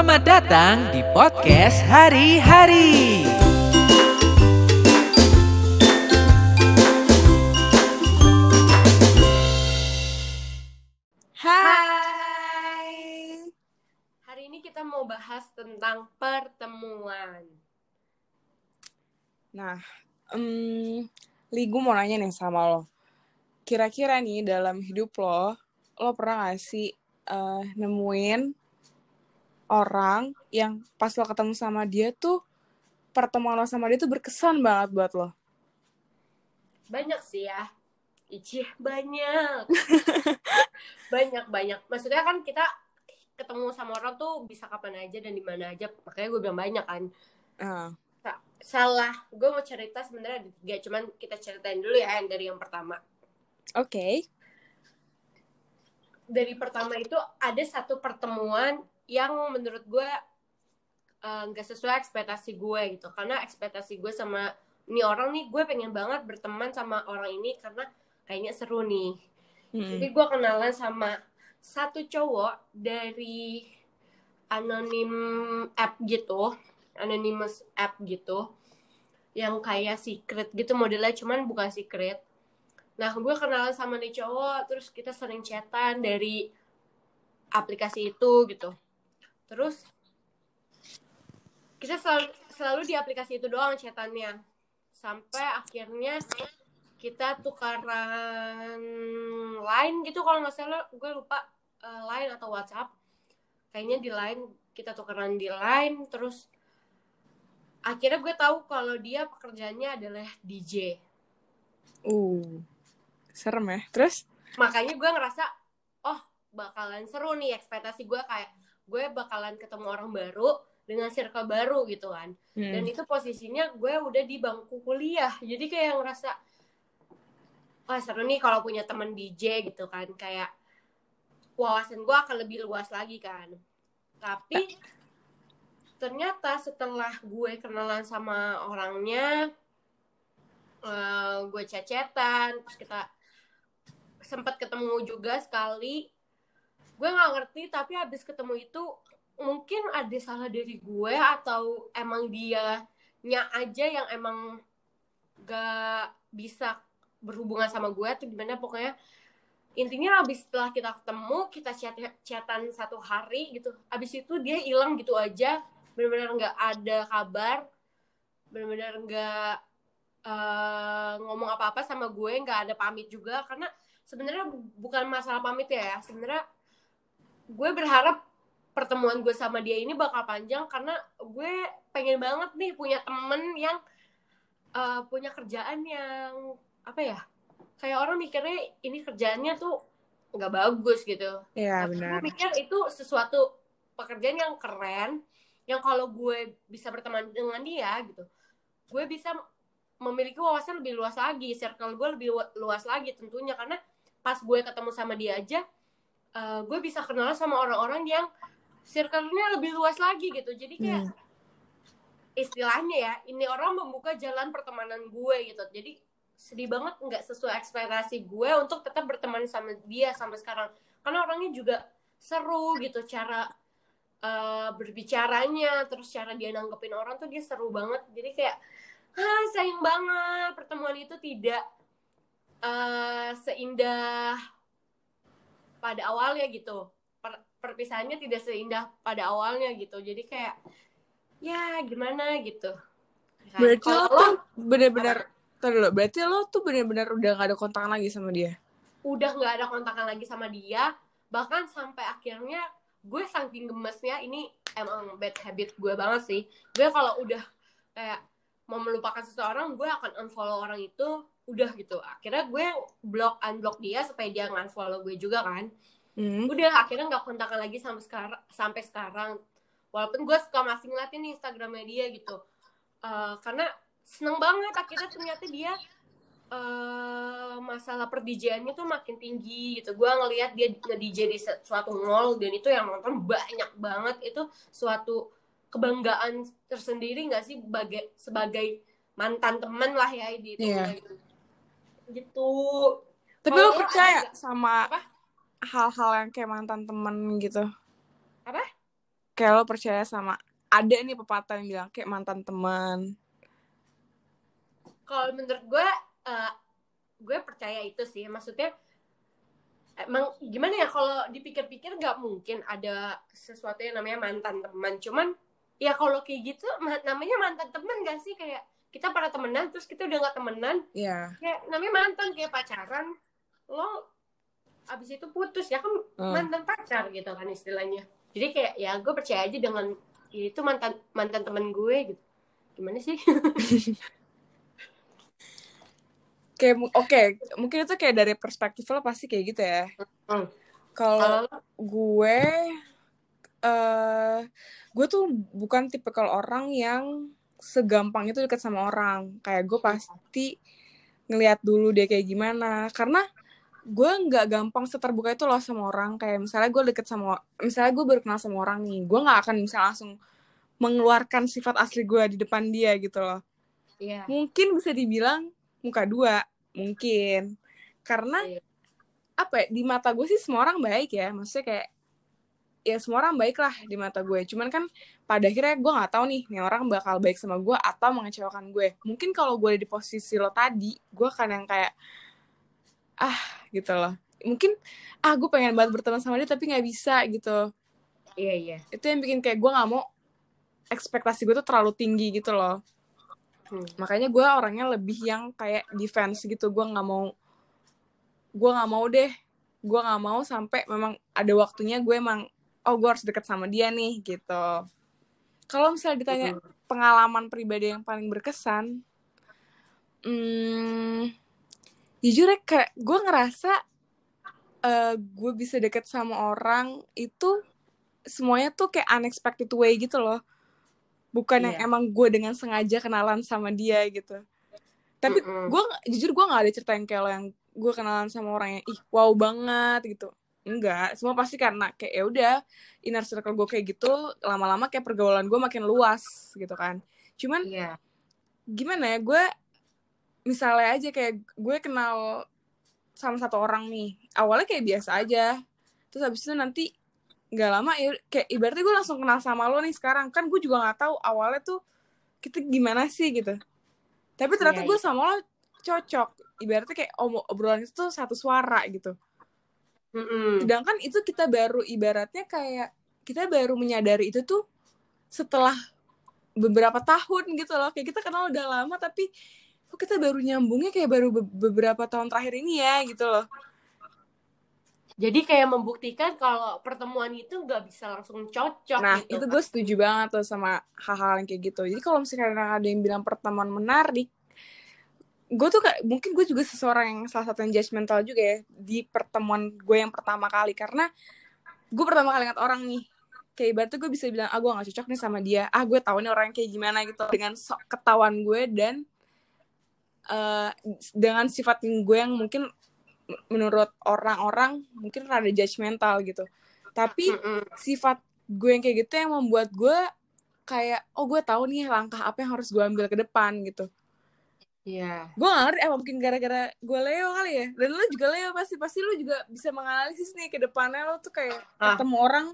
Selamat datang di podcast hari-hari. Hai. Hari ini kita mau bahas tentang pertemuan. Nah, um, Li, gue mau nanya nih sama lo. Kira-kira nih dalam hidup lo, lo pernah gak sih uh, nemuin orang yang pas lo ketemu sama dia tuh pertemuan lo sama dia tuh berkesan banget buat lo? Banyak sih ya. Icih banyak. banyak banyak. Maksudnya kan kita ketemu sama orang tuh bisa kapan aja dan di mana aja. Makanya gue bilang banyak kan. Uh. Salah. Gue mau cerita sebenarnya ada tiga. Cuman kita ceritain dulu ya yang dari yang pertama. Oke. Okay. Dari pertama itu ada satu pertemuan yang menurut gue nggak uh, sesuai ekspektasi gue gitu. Karena ekspektasi gue sama ini orang nih gue pengen banget berteman sama orang ini karena kayaknya seru nih. Hmm. Jadi gue kenalan sama satu cowok dari anonim app gitu, anonymous app gitu, yang kayak secret gitu modelnya, cuman bukan secret. Nah gue kenalan sama nih cowok, terus kita sering chatan dari aplikasi itu gitu. Terus kita selalu, selalu di aplikasi itu doang chatannya, sampai akhirnya kita tukaran line gitu kalau nggak salah gue lupa uh, line atau WhatsApp kayaknya di line kita tukaran di line terus akhirnya gue tahu kalau dia pekerjaannya adalah DJ. Uh, serem ya. Terus? Makanya gue ngerasa, oh bakalan seru nih ekspektasi gue kayak gue bakalan ketemu orang baru dengan circle baru gitu kan. Hmm. Dan itu posisinya gue udah di bangku kuliah, jadi kayak ngerasa wah seru nih kalau punya temen DJ gitu kan kayak wawasan gue akan lebih luas lagi kan tapi ternyata setelah gue kenalan sama orangnya uh, gue cacetan terus kita sempat ketemu juga sekali gue nggak ngerti tapi habis ketemu itu mungkin ada salah dari gue atau emang dia nya aja yang emang gak bisa berhubungan sama gue atau gimana. Pokoknya intinya abis setelah kita ketemu kita chat chatan satu hari gitu abis itu dia hilang gitu aja. Benar-benar nggak ada kabar benar-benar nggak uh, ngomong apa-apa sama gue nggak ada pamit juga. Karena sebenarnya bukan masalah pamit ya sebenarnya gue berharap pertemuan gue sama dia ini bakal panjang karena gue pengen banget nih punya temen yang uh, punya kerjaan yang apa ya kayak orang mikirnya ini kerjaannya tuh nggak bagus gitu. Iya benar. Gue mikir itu sesuatu pekerjaan yang keren, yang kalau gue bisa berteman dengan dia gitu, gue bisa memiliki wawasan lebih luas lagi, circle gue lebih luas lagi tentunya karena pas gue ketemu sama dia aja, uh, gue bisa kenal sama orang-orang yang circle-nya lebih luas lagi gitu. Jadi kayak hmm. istilahnya ya, ini orang membuka jalan pertemanan gue gitu. Jadi sedih banget nggak sesuai ekspektasi gue untuk tetap berteman sama dia sampai sekarang karena orangnya juga seru gitu cara uh, berbicaranya terus cara dia nanggepin orang tuh dia seru banget jadi kayak ah sayang banget pertemuan itu tidak uh, seindah pada awalnya gitu. Per perpisahannya tidak seindah pada awalnya gitu. Jadi kayak ya gimana gitu. Berarti lo tuh bener-bener lo, berarti lo tuh bener-bener udah gak ada kontakan lagi sama dia? Udah gak ada kontakan lagi sama dia, bahkan sampai akhirnya gue saking gemesnya, ini emang bad habit gue banget sih. Gue kalau udah kayak mau melupakan seseorang, gue akan unfollow orang itu, udah gitu. Akhirnya gue block unblock dia supaya dia nggak unfollow gue juga kan. Hmm. Udah akhirnya nggak kontakan lagi sampai sekarang sampai sekarang. Walaupun gue suka masih ngeliatin Instagramnya dia gitu. Uh, karena seneng banget akhirnya ternyata dia uh, masalah perdijiannya tuh makin tinggi gitu gue ngelihat dia nge-DJ di suatu mall dan itu yang nonton banyak banget itu suatu kebanggaan tersendiri nggak sih sebagai sebagai mantan temen lah ya di itu yeah. gitu. Gitu. Tapi lo percaya ada, sama hal-hal yang kayak mantan temen gitu? Apa? Kayak lo percaya sama ada nih pepatah yang bilang kayak mantan teman kalau menurut gue uh, gue percaya itu sih. Maksudnya emang gimana ya kalau dipikir-pikir nggak mungkin ada sesuatu yang namanya mantan teman cuman ya kalau kayak gitu namanya mantan teman gak sih? Kayak kita para temenan terus kita udah nggak temenan. Iya. kayak namanya mantan kayak pacaran. Lo abis itu putus ya kan Hmm. mantan pacar gitu kan istilahnya. Jadi kayak ya gue percaya aja dengan ya itu mantan mantan temen gue gitu. Gimana sih? Kayak oke mungkin itu kayak dari perspektif lo pasti kayak gitu ya. Hmm. kalau kalau gue eh gue tuh bukan tipe kalau orang yang segampang itu deket sama orang. Kayak gue pasti ngelihat dulu dia kayak gimana. Karena gue nggak gampang seterbuka itu loh sama orang. Kayak misalnya gue deket sama misalnya gue baru kenal sama orang nih gue nggak akan bisa langsung mengeluarkan sifat asli gue di depan dia gitu loh. Iya. mungkin bisa dibilang muka dua mungkin. Karena Iya. apa ya di mata gue sih semua orang baik ya. Maksudnya kayak ya semua orang baik lah di mata gue. Cuman kan pada akhirnya gue nggak tahu nih nih orang bakal baik sama gue atau mengecewakan gue. Mungkin kalau gue ada di posisi lo tadi gue akan yang kayak ah gitu loh. Mungkin ah gue pengen banget berteman sama dia tapi nggak bisa gitu. Iya iya. itu yang bikin kayak gue nggak mau ekspektasi gue tuh terlalu tinggi gitu loh. Hmm. makanya gue orangnya lebih yang kayak defense gitu. Gue nggak mau gue nggak mau deh. Gue nggak mau sampai memang ada waktunya gue emang oh gue harus deket sama dia nih gitu. Kalau misalnya ditanya pengalaman pribadi yang paling berkesan hmm, jujur ya kayak gue ngerasa eh, gue bisa deket sama orang itu semuanya tuh kayak unexpected way gitu loh. Bukan yang Iya. emang gue dengan sengaja kenalan sama dia gitu. Tapi Mm-mm. gue jujur gue nggak ada cerita yang kayak lo yang gue kenalan sama orang yang ih wow banget gitu enggak semua pasti karena kayak ya udah inner circle gue kayak gitu lama-lama kayak pergaulan gue makin luas gitu kan. Cuman Iya. gimana ya gue misalnya aja kayak gue kenal sama satu orang nih awalnya kayak biasa aja. Terus habis itu nanti nggak lama ya kayak ibaratnya gue langsung kenal sama lo nih sekarang. Kan gue juga nggak tahu awalnya tuh kita gimana sih gitu. Tapi ternyata Iya, gue sama lo cocok. Ibaratnya kayak obrolan itu tuh satu suara gitu Mm-mm. sedangkan itu kita baru ibaratnya kayak kita baru menyadari itu tuh setelah beberapa tahun gitu loh kayak kita kenal udah lama tapi kok kita baru nyambungnya kayak baru be- beberapa tahun terakhir ini ya gitu loh Jadi kayak membuktikan kalau pertemuan itu nggak bisa langsung cocok nah gitu. itu gue setuju banget tuh sama hal-hal yang kayak gitu jadi kalau misalnya ada yang bilang pertemuan menarik gue tuh kayak mungkin gue juga seseorang yang salah satu yang judgmental juga ya di pertemuan gue yang pertama kali. Karena gue pertama kali ngeliat orang nih kayak ibaratnya gue bisa bilang ah gue gak cocok nih sama dia. Ah gue tahu nih orang yang kayak gimana gitu. Dengan sok ketahuan gue dan eh dengan sifat gue yang mungkin menurut orang-orang mungkin rada judgmental gitu. Tapi sifat gue yang kayak gitu yang membuat gue kayak oh gue tahu nih langkah apa yang harus gue ambil ke depan gitu Iya. gue gak ngerti apa mungkin gara-gara gue Leo kali ya dan lo juga Leo pasti pasti lo juga bisa menganalisis nih ke depannya lo tuh kayak Ah. ketemu orang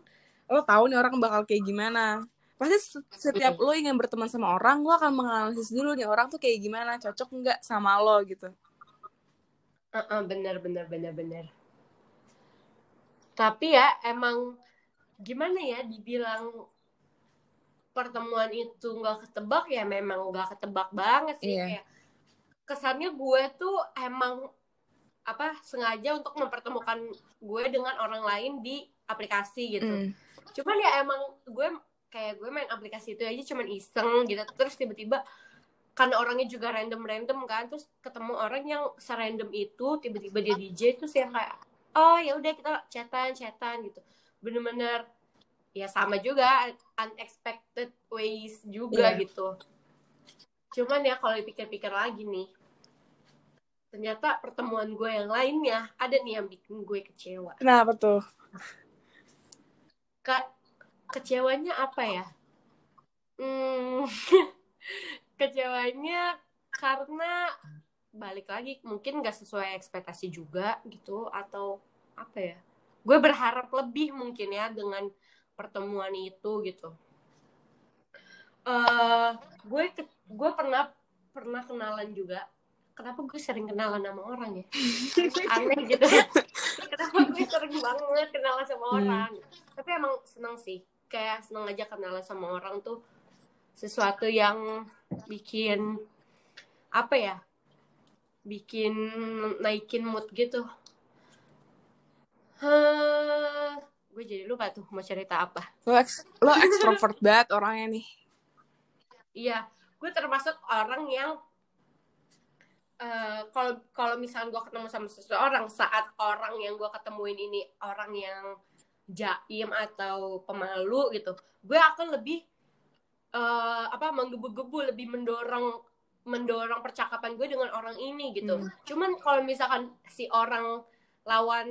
lo tahu nih orang bakal kayak gimana pasti se- setiap lo ingin berteman sama orang lo akan menganalisis dulu nih orang tuh kayak gimana cocok nggak sama lo gitu Uh-uh, bener bener bener bener. Tapi ya emang gimana ya dibilang pertemuan itu nggak ketebak ya memang nggak ketebak banget sih Iya. kayak kesannya gue tuh emang apa sengaja untuk mempertemukan gue dengan orang lain di aplikasi gitu. Mm. Cuman ya emang gue kayak gue main aplikasi itu aja cuman iseng gitu terus tiba-tiba karena orangnya juga random-random kan terus ketemu orang yang serandom itu tiba-tiba dia DJ terus yang kayak oh ya udah kita chatan chatan gitu bener-bener ya sama juga unexpected ways juga Iya. gitu cuman ya kalau dipikir-pikir lagi nih ternyata pertemuan gue yang lainnya ada nih yang bikin gue kecewa kenapa tuh Kak, kecewanya apa ya? Hmm, kecewanya karena balik lagi mungkin gak sesuai ekspektasi juga gitu atau apa ya? Gue berharap lebih mungkin ya dengan pertemuan itu gitu uh, gue gue pernah pernah kenalan juga kenapa gue sering kenalan sama orang ya? Aneh gitu. Kenapa gue sering banget kenalan sama hmm. orang? Tapi emang seneng sih. Kayak seneng aja kenalan sama orang tuh sesuatu yang bikin apa ya bikin naikin mood gitu. Huh, gue jadi lupa tuh mau cerita apa. Lo eks lo ekstrovert banget orangnya nih. Iya gue termasuk orang yang kalau uh, kalau misalnya gue ketemu sama seseorang saat orang yang gue ketemuin ini orang yang jaim atau pemalu gitu gue akan lebih uh, apa menggebu-gebu lebih mendorong mendorong percakapan gue dengan orang ini gitu. Hmm. cuman kalau misalkan si orang lawan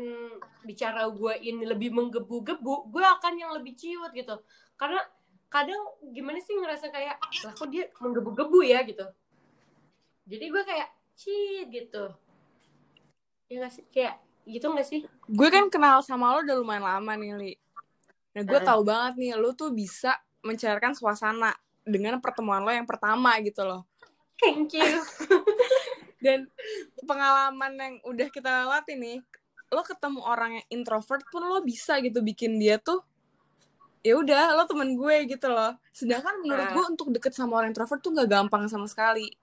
bicara gue ini lebih menggebu-gebu gue akan yang lebih ciut gitu. Karena kadang gimana sih ngerasa kayak lah kok dia menggebu-gebu ya gitu. Jadi gue kayak ciut gitu. Ya gak sih? Kayak gitu gak sih? Gue kan kenal sama lo udah lumayan lama nih li. Nah gue uh. tahu banget nih lo tuh bisa mencairkan suasana dengan pertemuan lo yang pertama gitu loh. Thank you. Dan pengalaman yang udah kita lewati nih lo ketemu orang yang introvert pun lo bisa gitu bikin dia tuh ya udah lo temen gue gitu loh. Sedangkan menurut gue untuk deket sama orang introvert tuh gak gampang sama sekali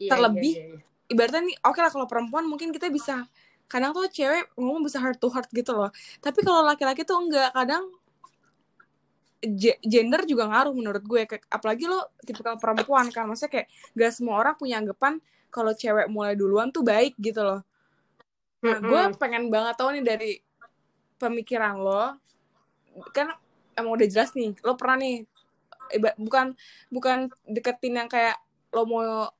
yeah, terlebih yeah, yeah, yeah. ibaratnya nih oke okay lah kalau perempuan mungkin kita bisa kadang tuh cewek ngomong bisa heart to heart gitu loh tapi kalau laki-laki tuh enggak kadang gender juga ngaruh menurut gue apalagi lo tipikal perempuan kan maksudnya kayak gak semua orang punya anggapan kalau cewek mulai duluan tuh baik gitu loh Nah, mm -hmm. gue pengen banget tau nih dari pemikiran lo, kan emang udah jelas nih, lo pernah nih, bukan bukan deketin yang kayak lo mau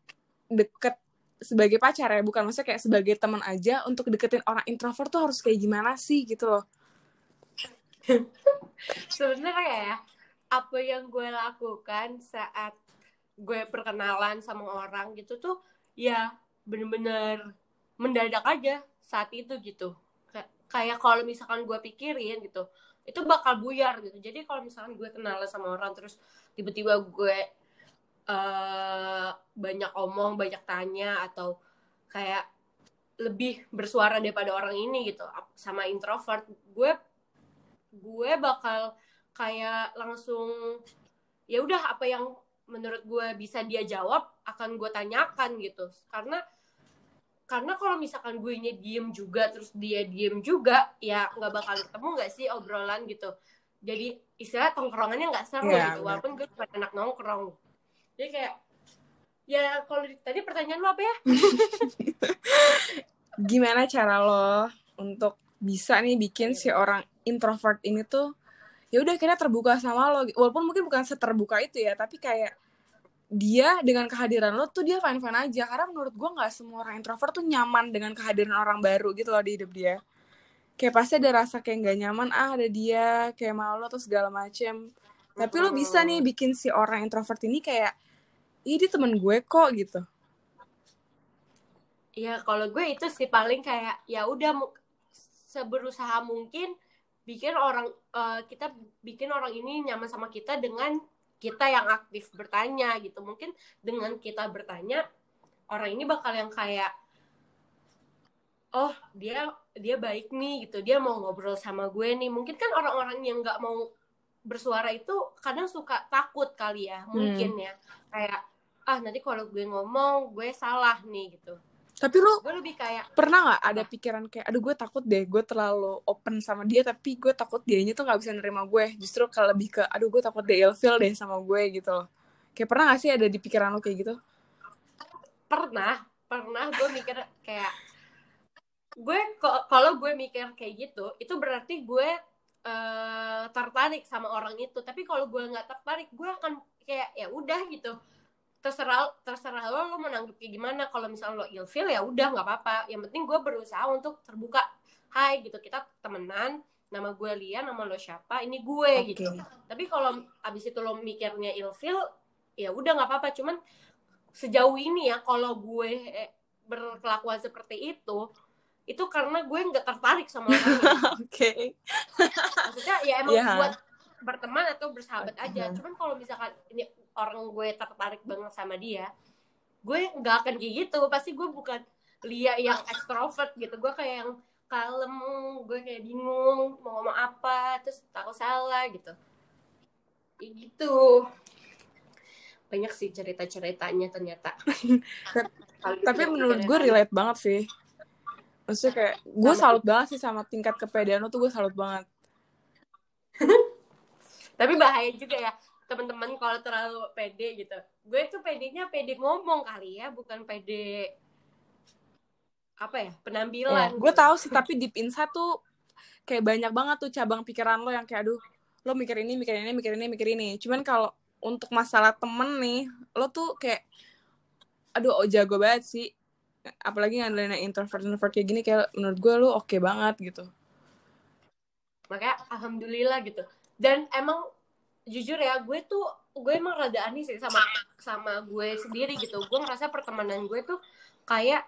deket sebagai pacar ya, bukan maksudnya kayak sebagai teman aja untuk deketin orang introvert tuh harus kayak gimana sih gitu loh. Sebenarnya ya, apa yang gue lakukan saat gue perkenalan sama orang gitu tuh ya bener-bener mendadak aja saat itu gitu kayak kalau misalkan gue pikirin gitu itu bakal buyar gitu jadi kalau misalkan gue kenal sama orang terus tiba-tiba gue uh, banyak omong banyak tanya atau kayak lebih bersuara daripada orang ini gitu sama introvert. Gue gue bakal kayak langsung ya udah apa yang menurut gue bisa dia jawab akan gue tanyakan gitu. Karena karena kalau misalkan gue nya diem juga terus dia diem juga ya nggak bakal ketemu nggak sih obrolan gitu. Jadi istilah tongkrongannya nggak seru yeah, gitu walaupun gue cuma enak nongkrong jadi kayak ya kalau tadi pertanyaan lo apa ya? Gimana cara lo untuk bisa nih bikin si orang introvert ini tuh ya udah kira terbuka sama lo walaupun mungkin bukan seterbuka itu ya tapi kayak dia dengan kehadiran lo tuh dia fine fine aja. Karena menurut gue nggak semua orang introvert tuh nyaman dengan kehadiran orang baru gitu loh di hidup dia. Kayak pasti ada rasa kayak nggak nyaman ah ada dia kayak malu atau segala macem. Tapi lo bisa nih bikin si orang introvert ini kayak ini temen gue kok gitu. Iya, kalau gue itu sih paling kayak ya udah seberusaha mungkin bikin orang uh, kita bikin orang ini nyaman sama kita dengan kita yang aktif bertanya gitu. Mungkin dengan kita bertanya orang ini bakal yang kayak oh dia dia baik nih gitu. Dia mau ngobrol sama gue nih. Mungkin kan orang-orang yang nggak mau bersuara itu kadang suka takut kali ya mungkin hmm. ya. Kayak ah nanti kalau gue ngomong gue salah nih gitu. Tapi lu gue lebih kayak pernah nggak ada pikiran kayak aduh gue takut deh gue terlalu open sama dia tapi gue takut dianya tuh nggak bisa nerima gue. Justru kalau lebih ke aduh gue takut dia ilfil deh sama gue gitu loh. Kayak pernah gak sih ada di pikiran lo kayak gitu? Pernah pernah gue mikir kayak gue kalau gue mikir kayak gitu itu berarti gue uh, tertarik sama orang itu. Tapi kalau gue nggak tertarik gue akan kayak ya udah gitu terserah terserah lo lo menanggapi gimana. Kalau misalnya lo ilfil ya udah nggak apa-apa. Yang penting gue berusaha untuk terbuka. Hai gitu. Kita temenan. Nama gue Lia nama lo siapa? Ini gue okay. gitu. Tapi kalau abis itu lo mikirnya ilfil ya udah nggak apa-apa. Cuman sejauh ini ya kalau gue berkelakuan seperti itu itu karena gue nggak tertarik sama orang Oke. Maksudnya ya emang yeah. buat bersahabat aja. Cuman kalau misalkan ini orang gue tertarik banget sama dia gue nggak akan kayak gitu. Pasti gue bukan Lia yang ekstrovert gitu. Gue kayak yang kalem gue kayak bingung mau ngomong apa terus takut salah gitu. Kayak gitu. Banyak sih cerita ceritanya ternyata. Tapi tidak menurut gue relate banget sih. Maksudnya kayak gue salut banget sih sama tingkat kepedean lo tuh gue salut banget. tapi bahaya juga ya teman-teman kalau terlalu pede gitu gue tuh pedenya pede ngomong kali ya bukan pede apa ya penampilan gue gitu. tahu sih tapi deep inside tuh kayak banyak banget tuh cabang pikiran lo yang kayak aduh lo mikir ini mikir ini mikir ini mikir ini. Cuman kalau untuk masalah temen nih lo tuh kayak aduh oh, jago banget sih. Apalagi ngandelin introvert introvert kayak gini kayak menurut gue lo oke banget gitu. makanya alhamdulillah gitu dan emang jujur ya gue tuh gue emang rada aneh sih sama sama gue sendiri gitu. Gue ngerasa pertemanan gue tuh kayak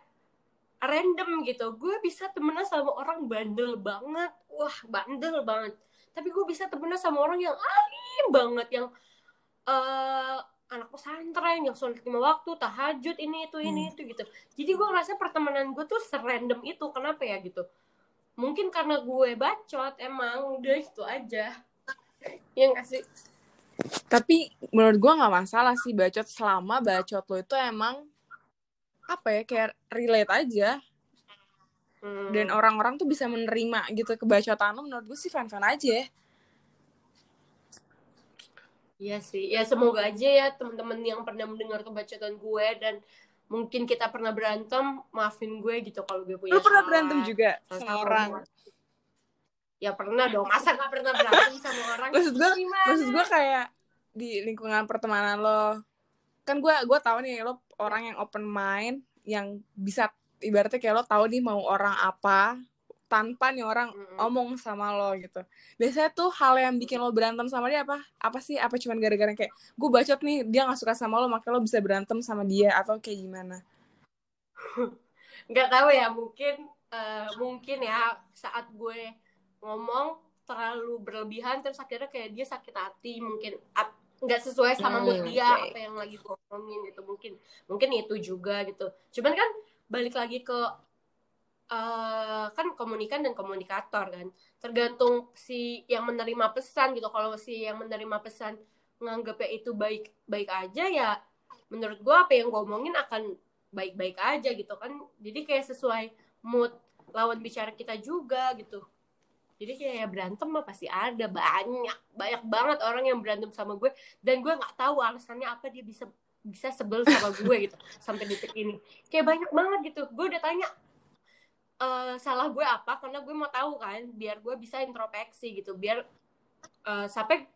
random gitu. Gue bisa temenan sama orang bandel banget. Wah bandel banget. Tapi gue bisa temenan sama orang yang alim banget yang eh anak pesantren yang sholat lima waktu tahajud ini itu ini itu gitu. Jadi gue ngerasa pertemanan gue tuh serandom itu. Kenapa ya gitu? Mungkin karena gue bacot emang udah itu aja yang kasih Tapi menurut gue nggak masalah sih bacot. Selama bacot lo itu emang apa ya kayak relate aja. Hmm. dan orang-orang tuh bisa menerima gitu. Kebacotan lo menurut gue sih fan-fan aja. Iya sih, ya semoga aja ya teman-teman yang pernah mendengar kebacotan gue dan mungkin kita pernah berantem, maafin gue gitu kalau gue punya Lo pernah berantem juga sama orang? Ya pernah dong, masa gak pernah berantem sama orang? Maksud gue maksud gue kayak di lingkungan pertemanan lo. Kan gue gue tahu nih lo orang yang open mind yang bisa ibaratnya kayak lo tahu nih mau orang apa tanpa nih orang Mm-mm. omong sama lo gitu. Biasanya tuh hal yang bikin lo berantem sama dia apa? Apa sih? Apa cuman gara-gara kayak gue bacot nih dia nggak suka sama lo makanya lo bisa berantem sama dia atau kayak gimana? Nggak tahu ya mungkin eh, mungkin ya saat gue ngomong terlalu berlebihan terus akhirnya kayak dia sakit hati mungkin nggak sesuai sama mood Hmm, dia oke. apa yang lagi gue ngomongin gitu. Mungkin mungkin itu juga gitu. Cuman kan balik lagi ke eh, kan komunikan dan komunikator kan. Tergantung si yang menerima pesan gitu. Kalau si yang menerima pesan nganggapnya itu baik baik aja ya menurut gue apa yang gue omongin akan baik-baik aja gitu kan. Jadi kayak sesuai mood lawan bicara kita juga gitu jadi kayak ya berantem mah pasti ada banyak banyak banget orang yang berantem sama gue. Dan gue nggak tahu alasannya apa dia bisa bisa sebel sama gue gitu sampai detik ini. Kayak banyak banget gitu. Gue udah tanya eh, salah gue apa? Karena gue mau tahu kan biar gue bisa introspeksi gitu. Biar eh, sampai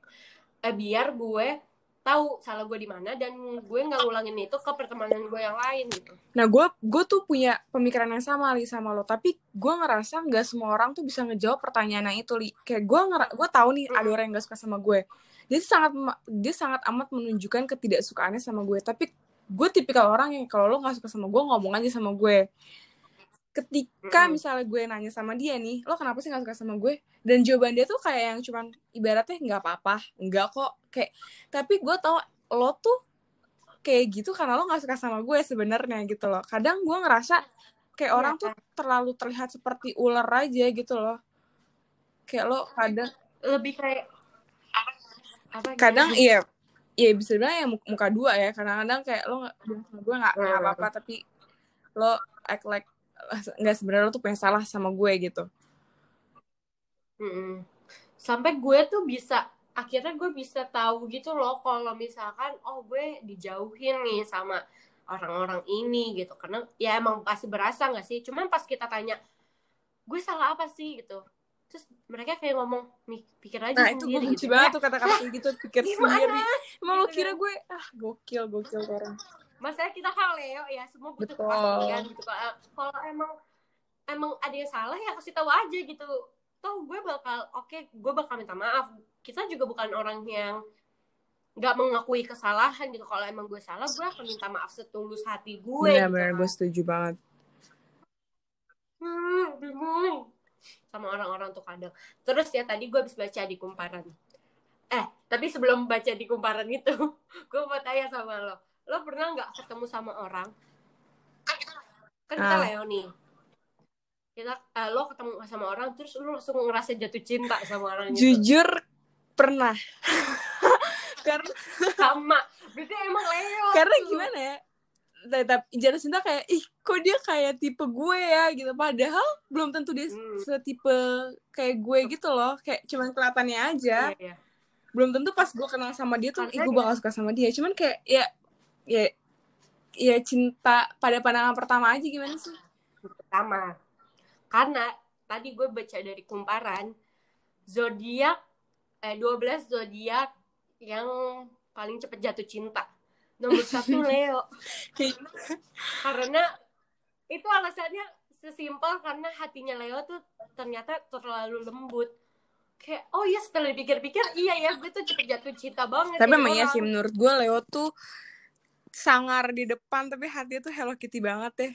eh, biar gue tahu salah gue di mana dan gue nggak ngulangin itu ke pertemanan gue yang lain gitu Nah, gue gue tuh punya pemikiran yang sama li sama lo, tapi gue ngerasa nggak semua orang tuh bisa ngejawab pertanyaan yang itu li. Kayak gue ngera gue tahu nih ada orang yang gak suka sama gue. Dia sangat dia sangat amat menunjukkan ketidaksukaannya sama gue, tapi gue tipikal orang yang kalau lo nggak suka sama gue ngomong aja sama gue. Ketika Mm-mm. misalnya gue nanya sama dia nih, lo kenapa sih nggak suka sama gue? Dan jawaban dia tuh kayak yang cuman ibaratnya nggak apa-apa, nggak kok kayak. Tapi gue tau lo tuh kayak gitu karena lo nggak suka sama gue sebenarnya gitu loh. Kadang gue ngerasa kayak Iya, orang tuh terlalu terlihat seperti ular aja gitu loh. Kayak lo kadang lebih kayak apa gitu? kadang iya iya bisa bilang ya mu- muka dua ya kadang-kadang kayak lo nggak gue nggak Hmm. apa-apa tapi lo act like nggak sebenarnya lo tuh punya salah sama gue gitu. Mm-mm. Sampai gue tuh bisa akhirnya gue bisa tahu gitu loh kalau misalkan oh gue dijauhin nih sama orang-orang ini gitu. Karena ya emang pasti berasa nggak sih? Cuman pas kita tanya gue salah apa sih? gitu. Terus mereka kayak ngomong "Mi- pikir aja nah itu gue benci gitu banget tuh kata-kata kayak gitu pikir Gimana? sendiri. Emang lo kira gue ah gokil gokil orang masalah kita kan Leo ya semua butuh Betul. kepastian gitu kalau kalau emang emang ada yang salah ya kasih tahu aja gitu. Toh gue bakal oke gue bakal minta maaf. Kita juga bukan orang yang nggak mengakui kesalahan gitu. Kalau emang gue salah gue akan minta maaf setulus hati gue gitu benar-benar kan. gue setuju banget. Hmm, bingung. Sama orang-orang tuh kadang. Terus ya tadi gue habis baca di kumparan. Eh tapi sebelum baca di kumparan itu gue mau tanya sama lo lo pernah nggak ketemu sama orang kan kita Ah. Leo nih kita eh, lo ketemu sama orang terus lo langsung ngerasa jatuh cinta sama orang itu Jujur pernah. karena sama berarti emang Leo karena tuh. gimana ya? Tetap jatuh cinta kayak ih kok dia kayak tipe gue ya gitu. Padahal belum tentu dia Hmm. setipe kayak gue gitu loh. Kayak cuman kelihatannya aja. Iya, iya. Belum tentu pas gue kenal sama dia tuh, ih gue bakal suka sama dia. Cuman kayak ya ya ya cinta pada pandangan pertama aja gimana sih? pertama karena tadi gue baca dari kumparan zodiak eh 12 zodiak yang paling cepet jatuh cinta. Nomor satu Leo. Karena itu alasannya sesimpel karena hatinya Leo tuh ternyata terlalu lembut. Kayak oh iya setelah dipikir-pikir iya ya gue tuh cepet jatuh cinta banget Tapi emang ya sih menurut gue Leo tuh sangar di depan tapi hatinya tuh Hello Kitty banget deh.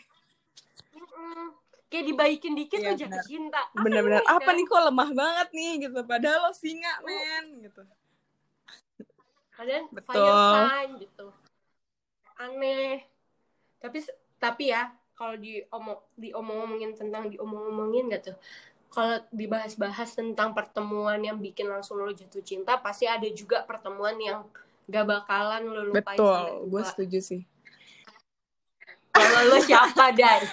Mm-mm. kayak dibaikin dikit Iya, tuh jatuh cinta Apa Bener-bener nih, apa kan? nih kok lemah banget nih gitu. Padahal lo singa men gitu. kalian Betul. fire sign gitu aneh tapi tapi ya kalau diomong diomong-omongin tentang diomong-omongin gak tuh kalau dibahas-bahas tentang pertemuan yang bikin langsung lo jatuh cinta pasti ada juga pertemuan yang gak bakalan lo lupain Betul, gue setuju sih. kalau lo siapa dan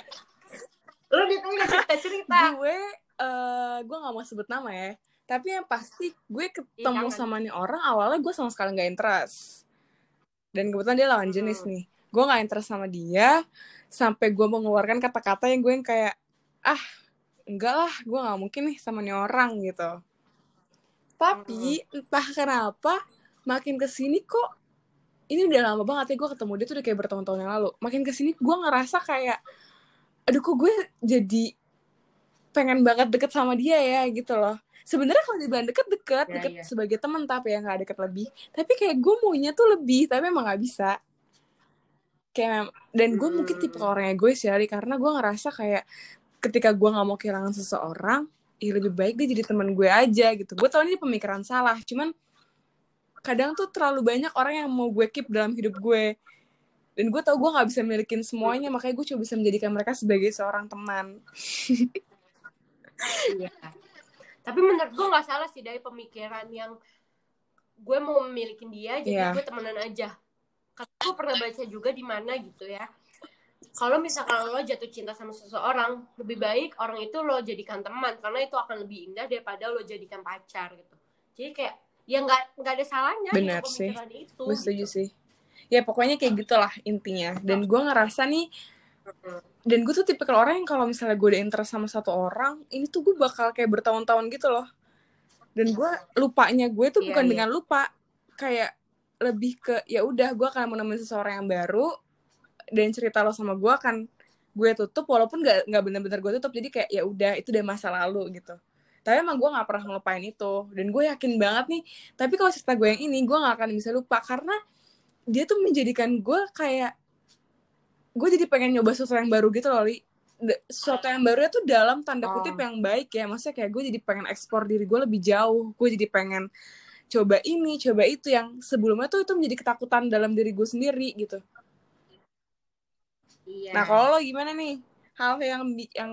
lo ditanya cerita cerita Gue eh gue nggak mau sebut nama ya. Tapi yang pasti gue ketemu jangan. sama nih orang awalnya gue sama sekali nggak interest. Dan kebetulan dia lawan jenis Hmm. nih. Gue nggak interest sama dia sampai gue mengeluarkan kata-kata yang gue yang kayak ah enggak lah gue nggak mungkin nih sama nih orang gitu. Tapi entah kenapa makin ke sini kok ini udah lama banget ya gue ketemu dia tuh udah kayak bertahun-tahun yang lalu. Makin ke sini gue ngerasa kayak aduh kok gue jadi pengen banget deket sama dia ya gitu loh sebenarnya kalau dibilang deket-deket Ya, deket ya. sebagai teman tapi ya nggak deket lebih tapi kayak gue maunya tuh lebih tapi emang nggak bisa kayak dan gue mungkin Hmm. tipe orang egois ya Li, karena gue ngerasa kayak ketika gue nggak mau kehilangan seseorang ya lebih baik dia jadi teman gue aja gitu gue tau ini pemikiran salah cuman kadang tuh terlalu banyak orang yang mau gue keep dalam hidup gue dan gue tau gue nggak bisa milikin semuanya makanya gue coba bisa menjadikan mereka sebagai seorang teman Iya. Tapi menurut gue nggak salah sih dari pemikiran yang gue mau memiliki dia, jadi Iya. gue temenan aja. Karena gue pernah baca juga di mana gitu ya. Kalau misalkan lo jatuh cinta sama seseorang, lebih baik orang itu lo jadikan teman karena itu akan lebih indah daripada lo jadikan pacar gitu. Jadi kayak ya nggak nggak ada salahnya gitu Benar sih. pemikiran itu. gue setuju gitu. sih ya pokoknya kayak gitulah intinya dan gue ngerasa nih dan gue tuh tipikal orang yang kalau misalnya gue udah interest sama satu orang ini tuh gue bakal kayak bertahun-tahun gitu loh dan gue lupanya gue tuh Iya, bukan iya. dengan lupa kayak lebih ke ya udah gue akan menemukan seseorang yang baru dan cerita lo sama gue akan gue tutup walaupun nggak nggak bener-bener gue tutup jadi kayak ya udah itu udah masa lalu gitu tapi emang gue nggak pernah ngelupain itu. Dan gue yakin banget nih tapi kalau cerita gue yang ini gue nggak akan bisa lupa. Karena dia tuh menjadikan gue kayak gue jadi pengen nyoba sesuatu yang baru gitu loh li. Sesuatu yang baru itu dalam tanda Oh. kutip yang baik ya. Maksudnya kayak gue jadi pengen ekspor diri gue lebih jauh. Gue jadi pengen coba ini coba itu yang sebelumnya tuh itu menjadi ketakutan dalam diri gue sendiri gitu. Iya. nah kalau lo gimana nih? Hal yang yang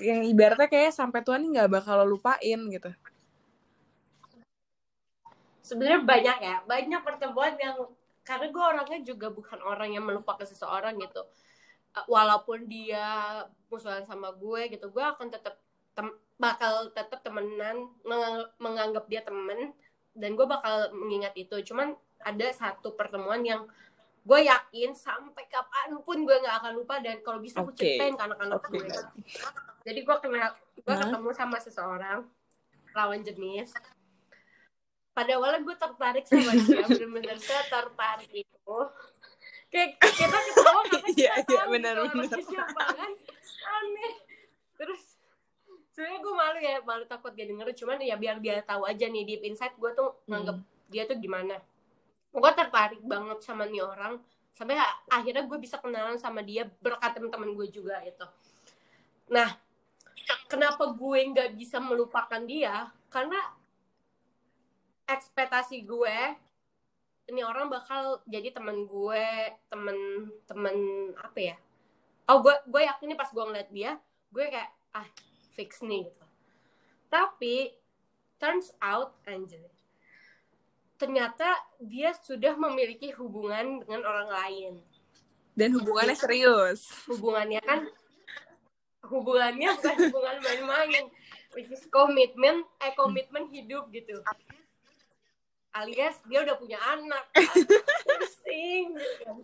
yang ibaratnya kayak sampai tua nih nggak bakal lo lupain gitu. Sebenarnya banyak ya banyak pertemuan yang karena gue orangnya juga bukan orang yang melupakan seseorang gitu. Uh, walaupun dia musuhan sama gue gitu gue akan tetap bakal tetap temenan mengang- menganggap dia temen dan gue bakal mengingat itu. Cuman ada satu pertemuan yang gue yakin sampai kapan pun gue nggak akan lupa dan kalau bisa gue ceritain ke anak-anak Oke. gue jadi gue kenal gue Hah? ketemu sama seseorang lawan jenis. Pada awalnya gue tertarik sama dia bener-bener saya tertarik itu. Kayak kita ketawa karena kita Iya, iya, tahu benar, gitu siapa kan. Aneh. Terus sebenarnya gue malu ya malu takut dia denger. Cuman ya biar dia tahu aja nih deep inside gue tuh nganggep dia tuh gimana gue tertarik banget sama nih orang sampai akhirnya gue bisa kenalan sama dia berkat teman-teman gue juga itu nah kenapa gue nggak bisa melupakan dia? Karena ekspektasi gue ini orang bakal jadi temen gue temen temen apa ya? Oh gue gue yakin nih pas gue ngeliat dia gue kayak ah fix nih gitu. Tapi turns out anjir ternyata dia sudah memiliki hubungan dengan orang lain. Dan hubungannya serius. hubungannya kan hubungannya bukan hubungan main-main. Which is komitmen eh komitmen hidup gitu. Alias dia udah punya anak. Pusing gitu.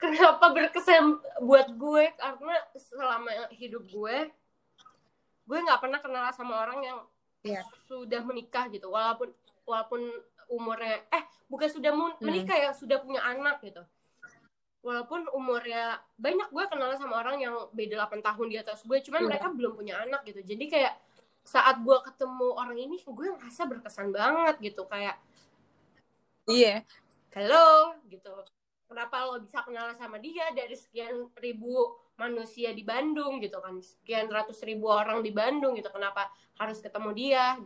Kenapa berkesan buat gue? Karena selama hidup gue gue nggak pernah kenal sama orang yang Iya. sudah menikah gitu. Walaupun walaupun umurnya eh bukan sudah mu- menikah ya sudah punya anak gitu. Walaupun umurnya banyak gue kenal sama orang yang beda 8 tahun di atas gue cuman Iya. mereka belum punya anak gitu. Jadi kayak saat gue ketemu orang ini gue ngerasa berkesan banget gitu kayak Iya. halo gitu. Kenapa lo bisa kenal sama dia dari sekian ribu manusia di Bandung? gitu kan. Sekian ratus ribu orang di Bandung gitu kenapa harus ketemu dia?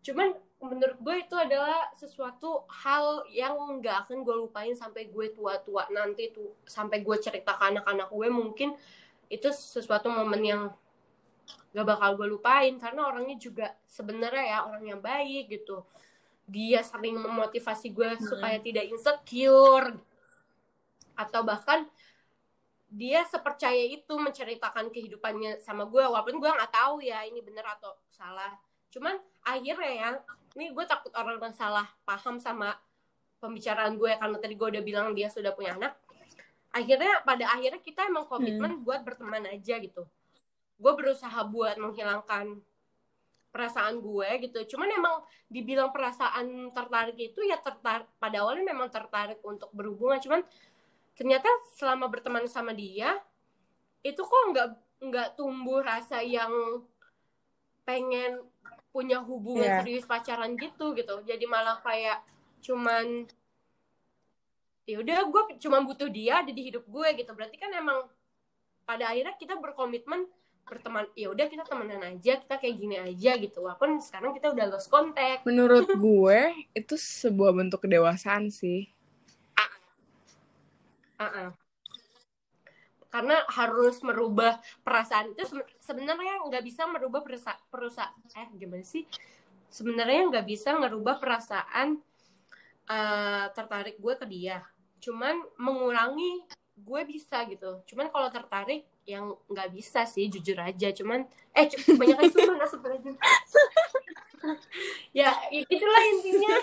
Cuman menurut gue itu adalah sesuatu hal yang nggak akan gue lupain sampai gue tua-tua. Nanti tuh sampai gue cerita ke anak-anak gue mungkin itu sesuatu momen yang gak bakal gue lupain. Karena orangnya juga sebenarnya ya orang yang baik gitu. Dia sering memotivasi gue supaya tidak insecure. Atau bahkan dia sepercaya itu menceritakan kehidupannya sama gue. Walaupun gue nggak tahu ya ini bener atau salah. Cuman akhirnya ya ini gue takut orang salah paham sama pembicaraan gue karena tadi gue udah bilang dia sudah punya anak. Akhirnya pada akhirnya kita emang komitmen buat berteman aja gitu. Gue berusaha buat menghilangkan perasaan gue gitu. Cuman emang dibilang perasaan tertarik itu ya tertarik pada awalnya memang tertarik untuk berhubungan. Cuman ternyata selama berteman sama dia itu kok nggak nggak tumbuh rasa yang pengen punya hubungan Iya. serius pacaran gitu gitu jadi malah kayak cuman ya udah gue cuma butuh dia ada di hidup gue gitu berarti kan emang pada akhirnya kita berkomitmen berteman ya udah kita temenan aja kita kayak gini aja gitu walaupun sekarang kita udah lost contact Menurut gue itu sebuah bentuk kedewasaan sih. Uh-uh. Karena harus merubah perasaan itu seben- sebenarnya nggak bisa merubah perasa perusa eh gimana sih? Sebenarnya nggak bisa ngerubah perasaan eh, tertarik gue ke dia. Cuman mengurangi gue bisa gitu. Cuman kalau tertarik yang nggak bisa sih jujur aja. Cuman eh cu- kebanyakan cuman sebenarnya. ya itulah intinya.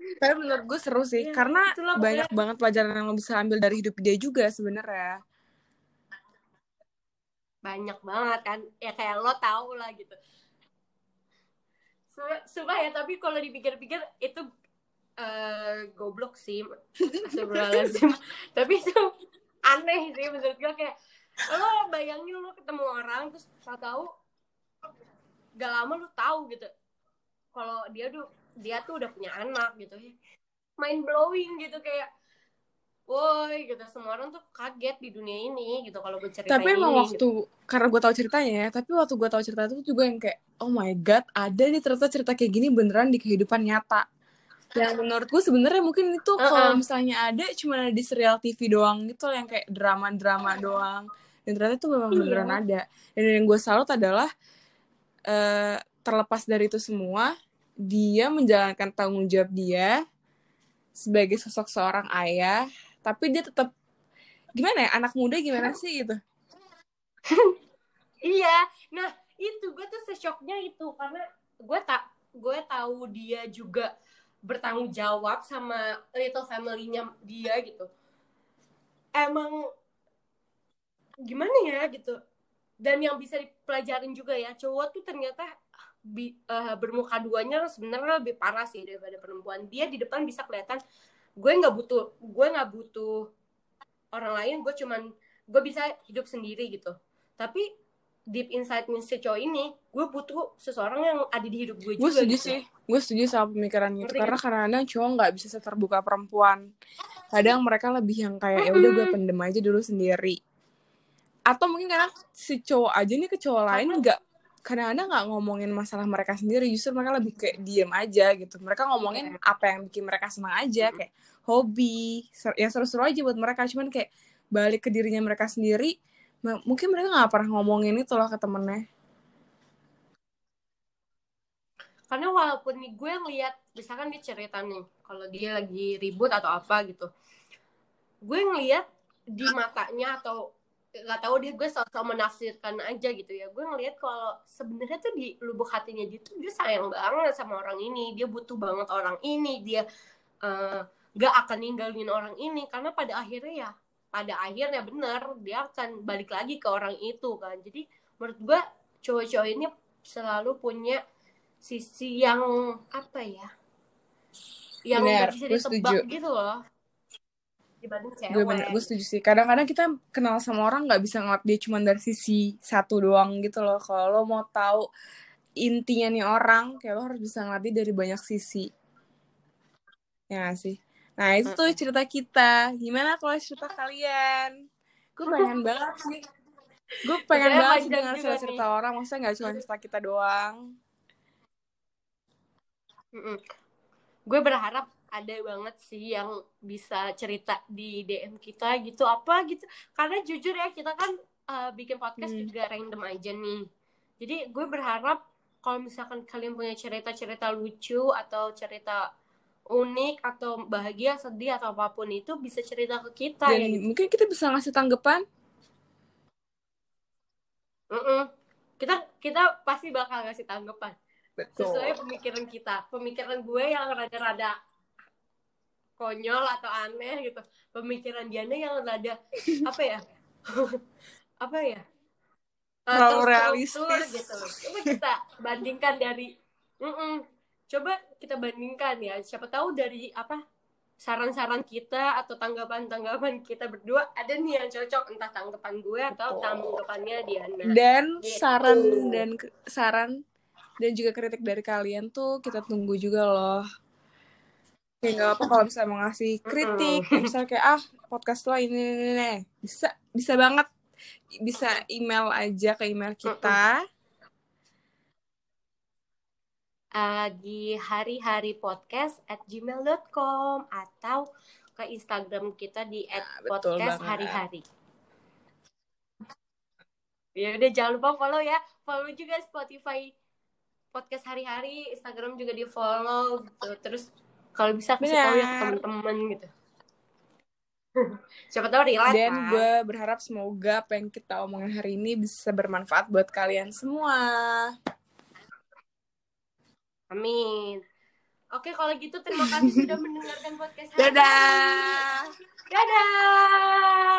Tapi menurut gue seru sih, Ya, karena itulah banyak banget pelajaran yang lo bisa ambil dari hidup dia juga sebenarnya. banyak banget kan ya kayak lo tau lah gitu. Sumpah- ya tapi kalau dipikir-pikir itu eh goblok sih. Astagfirullahaladzim. Tapi itu aneh sih menurut gue kayak lo bayangin lo ketemu orang terus tau tahu gak lama lo tahu gitu. Kalau dia tuh dia tuh udah punya anak gitu mind blowing gitu kayak woi gitu semua orang tuh kaget di dunia ini gitu kalau gue ceritain Tapi emang ini, waktu, gitu. karena gue tahu ceritanya ya, tapi waktu gue tahu cerita itu juga yang kayak, oh my god, ada nih ternyata cerita kayak gini beneran di kehidupan nyata. Yang menurut gue sebenarnya mungkin itu Uh-uh. kalau misalnya ada cuma ada di serial TV doang gitu yang kayak drama-drama doang. Dan ternyata itu memang Iya. beneran ada. Dan yang gue salut adalah eh, terlepas dari itu semua, dia menjalankan tanggung jawab dia sebagai sosok seorang ayah, tapi dia tetap gimana ya anak muda gimana sih gitu? Iya, nah itu gue tuh sesoknya itu karena gue tak gue tahu dia juga bertanggung jawab sama little family-nya dia gitu. Emang gimana ya gitu. Dan yang bisa dipelajarin juga ya cowok tuh ternyata bi- eh, bermuka duanya sebenarnya lebih parah sih daripada perempuan. Dia di depan bisa kelihatan gue nggak butuh gue nggak butuh orang lain gue cuman gue bisa hidup sendiri gitu tapi deep inside si cowok ini gue butuh seseorang yang ada di hidup gue Gue juga setuju gitu. sih, gue setuju sama pemikiran itu Ngerti karena kadang-kadang cowok nggak bisa seterbuka perempuan. Kadang mereka lebih yang kayak ya udah gue pendem aja dulu sendiri. Atau mungkin karena si cowok aja nih ke cowok lain nggak kadang-kadang nggak ngomongin masalah mereka sendiri justru mereka lebih kayak diem aja gitu. Mereka ngomongin apa yang bikin mereka senang aja kayak hobi ser- ya seru-seru aja buat mereka. Cuman kayak balik ke dirinya mereka sendiri mungkin mereka nggak pernah ngomongin itu loh ke temennya. Karena walaupun nih gue ngeliat misalkan dia cerita nih kalau dia lagi ribut atau apa gitu gue ngeliat di matanya atau nggak tahu dia gue sosok menafsirkan aja gitu ya. Gue ngeliat kalau sebenarnya tuh di lubuk hatinya dia tuh dia sayang banget sama orang ini. Dia butuh banget orang ini. Dia eh, nggak akan ninggalin orang ini. Karena pada akhirnya ya pada akhirnya bener dia akan balik lagi ke orang itu kan. Jadi menurut gue cowok-cowok ini selalu punya sisi yang apa ya? Yang Bener, bisa ditebak setuju. gitu loh dibanding cewek. gue bener gue setuju sih. Kadang-kadang kita kenal sama orang nggak bisa ngeliat dia cuma dari sisi satu doang gitu loh. Kalau lo mau tahu intinya nih orang kayak lo harus bisa ngeliat dia dari banyak sisi. Ya nggak sih? Nah itu tuh cerita kita. Gimana kalau cerita kalian? Gue pengen banget sih. Gue pengen banget sih dengar cerita cerita orang. Maksudnya nggak cuma cerita kita doang. Mm-mm. gue berharap ada banget sih yang bisa cerita di DM kita gitu apa gitu karena jujur ya kita kan uh, bikin podcast Hmm. juga random aja nih jadi gue berharap kalau misalkan kalian punya cerita-cerita lucu atau cerita unik atau bahagia sedih atau apa pun itu bisa cerita ke kita dan ya gitu. mungkin kita bisa ngasih tanggapan Mm-mm. kita kita pasti bakal ngasih tanggapan betul sesuai pemikiran kita pemikiran gue yang rada-rada konyol atau aneh gitu. Pemikiran Diana yang rada apa ya? Apa ya? Eh, Terlalu realistis. gitu coba kita bandingkan dari Mm-mm. coba kita bandingkan ya. Siapa tahu dari apa saran-saran kita atau tanggapan-tanggapan kita berdua ada nih yang cocok. Entah tanggapan gue atau tanggapannya Diana. Dan Gitu. saran dan saran dan juga kritik dari kalian tuh kita tunggu juga loh kayak nggak apa kalau bisa mau ngasih kritik misalnya kayak ah podcast lo ini, ini, ini. bisa bisa banget bisa email aja ke email kita uh, di hari-hari podcast at gmail.com atau ke Instagram kita di at Nah, betul podcast hari-hari. Ya udah jangan lupa follow ya. Follow juga Spotify podcast hari-hari, Instagram juga di follow gitu. Terus kalau bisa kasih tahu ya ke teman-teman gitu. Siapa tahu relate dan kan? gue berharap semoga apa yang kita omongin hari ini bisa bermanfaat buat kalian semua Amin. Oke, kalau gitu terima kasih sudah mendengarkan podcast hari ini. dadah Dadah.